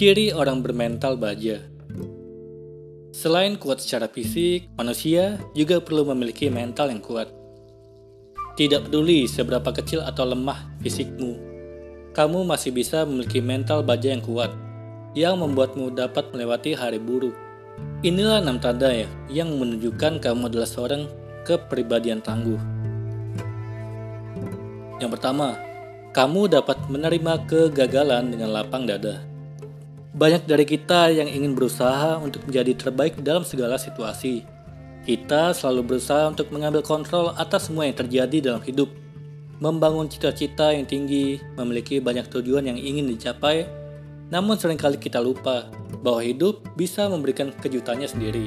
Ciri orang bermental baja. Selain kuat secara fisik, manusia juga perlu memiliki mental yang kuat. Tidak peduli seberapa kecil atau lemah fisikmu, kamu masih bisa memiliki mental baja yang kuat, yang membuatmu dapat melewati hari buruk. Inilah enam tanda ya, yang menunjukkan kamu adalah seorang kepribadian tangguh. Yang pertama, kamu dapat menerima kegagalan dengan lapang dada. Banyak dari kita yang ingin berusaha untuk menjadi terbaik dalam segala situasi. Kita selalu berusaha untuk mengambil kontrol atas semua yang terjadi dalam hidup, membangun cita-cita yang tinggi, memiliki banyak tujuan yang ingin dicapai, namun sering kali kita lupa bahwa hidup bisa memberikan kejutannya sendiri.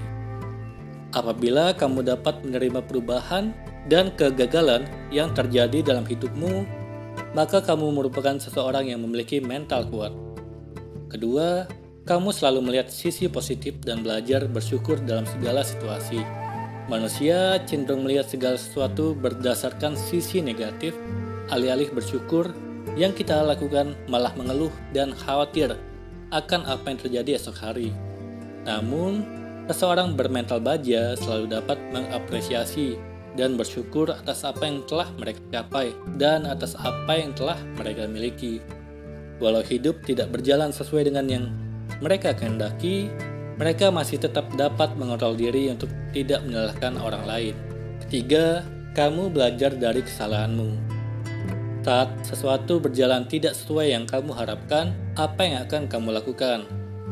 Apabila kamu dapat menerima perubahan dan kegagalan yang terjadi dalam hidupmu, maka kamu merupakan seseorang yang memiliki mental kuat. Kedua, kamu selalu melihat sisi positif dan belajar bersyukur dalam segala situasi. Manusia cenderung melihat segala sesuatu berdasarkan sisi negatif, alih-alih bersyukur yang kita lakukan malah mengeluh dan khawatir akan apa yang terjadi esok hari. Namun, seseorang bermental baja selalu dapat mengapresiasi dan bersyukur atas apa yang telah mereka capai dan atas apa yang telah mereka miliki. Walau hidup tidak berjalan sesuai dengan yang mereka kehendaki, mereka masih tetap dapat mengontrol diri untuk tidak menyalahkan orang lain. Ketiga, kamu belajar dari kesalahanmu. Saat sesuatu berjalan tidak sesuai yang kamu harapkan, apa yang akan kamu lakukan?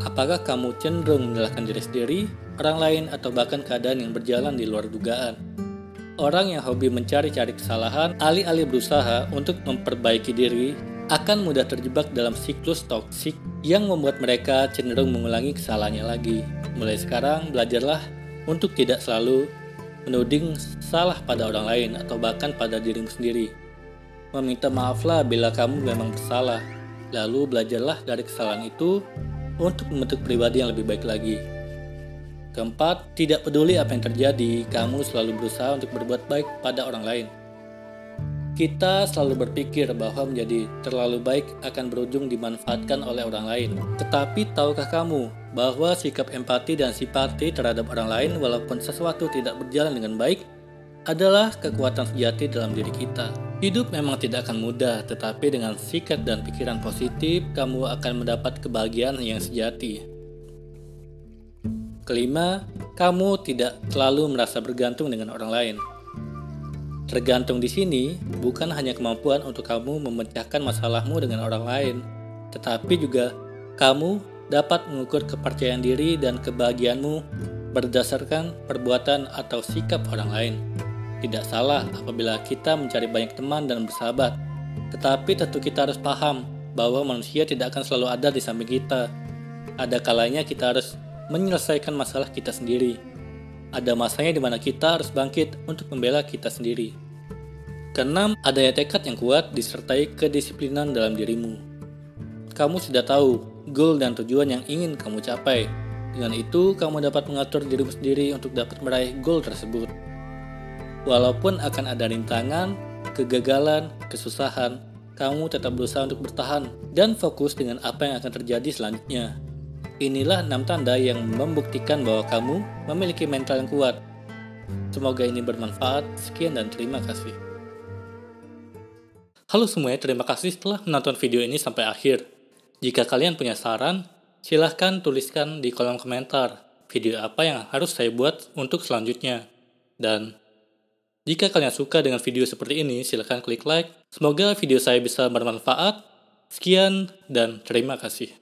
Apakah kamu cenderung menyalahkan diri sendiri, orang lain, atau bahkan keadaan yang berjalan di luar dugaan? Orang yang hobi mencari-cari kesalahan, alih-alih berusaha untuk memperbaiki diri, akan mudah terjebak dalam siklus toksik yang membuat mereka cenderung mengulangi kesalahannya lagi. Mulai sekarang, belajarlah untuk tidak selalu menuding salah pada orang lain atau bahkan pada dirimu sendiri. Meminta maaflah bila kamu memang bersalah, lalu belajarlah dari kesalahan itu untuk membentuk pribadi yang lebih baik lagi. Keempat, tidak peduli apa yang terjadi, kamu selalu berusaha untuk berbuat baik pada orang lain. Kita selalu berpikir bahwa menjadi terlalu baik akan berujung dimanfaatkan oleh orang lain. Tetapi tahukah kamu bahwa sikap empati dan simpati terhadap orang lain walaupun sesuatu tidak berjalan dengan baik adalah kekuatan sejati dalam diri kita. Hidup memang tidak akan mudah, tetapi dengan sikap dan pikiran positif, kamu akan mendapat kebahagiaan yang sejati. Kelima, kamu tidak selalu merasa bergantung dengan orang lain. Tergantung di sini bukan hanya kemampuan untuk kamu memecahkan masalahmu dengan orang lain, tetapi juga kamu dapat mengukur kepercayaan diri dan kebahagiaanmu berdasarkan perbuatan atau sikap orang lain. Tidak salah apabila kita mencari banyak teman dan bersahabat, tetapi tentu kita harus paham bahwa manusia tidak akan selalu ada di samping kita. Ada kalanya kita harus menyelesaikan masalah kita sendiri ada masanya di mana kita harus bangkit untuk membela kita sendiri. Keenam, adanya tekad yang kuat disertai kedisiplinan dalam dirimu. Kamu sudah tahu goal dan tujuan yang ingin kamu capai. Dengan itu, kamu dapat mengatur dirimu sendiri untuk dapat meraih goal tersebut. Walaupun akan ada rintangan, kegagalan, kesusahan, kamu tetap berusaha untuk bertahan dan fokus dengan apa yang akan terjadi selanjutnya. Inilah enam tanda yang membuktikan bahwa kamu memiliki mental yang kuat. Semoga ini bermanfaat. Sekian dan terima kasih. Halo semuanya, terima kasih telah menonton video ini sampai akhir. Jika kalian punya saran, silahkan tuliskan di kolom komentar video apa yang harus saya buat untuk selanjutnya. Dan jika kalian suka dengan video seperti ini, silahkan klik like. Semoga video saya bisa bermanfaat. Sekian dan terima kasih.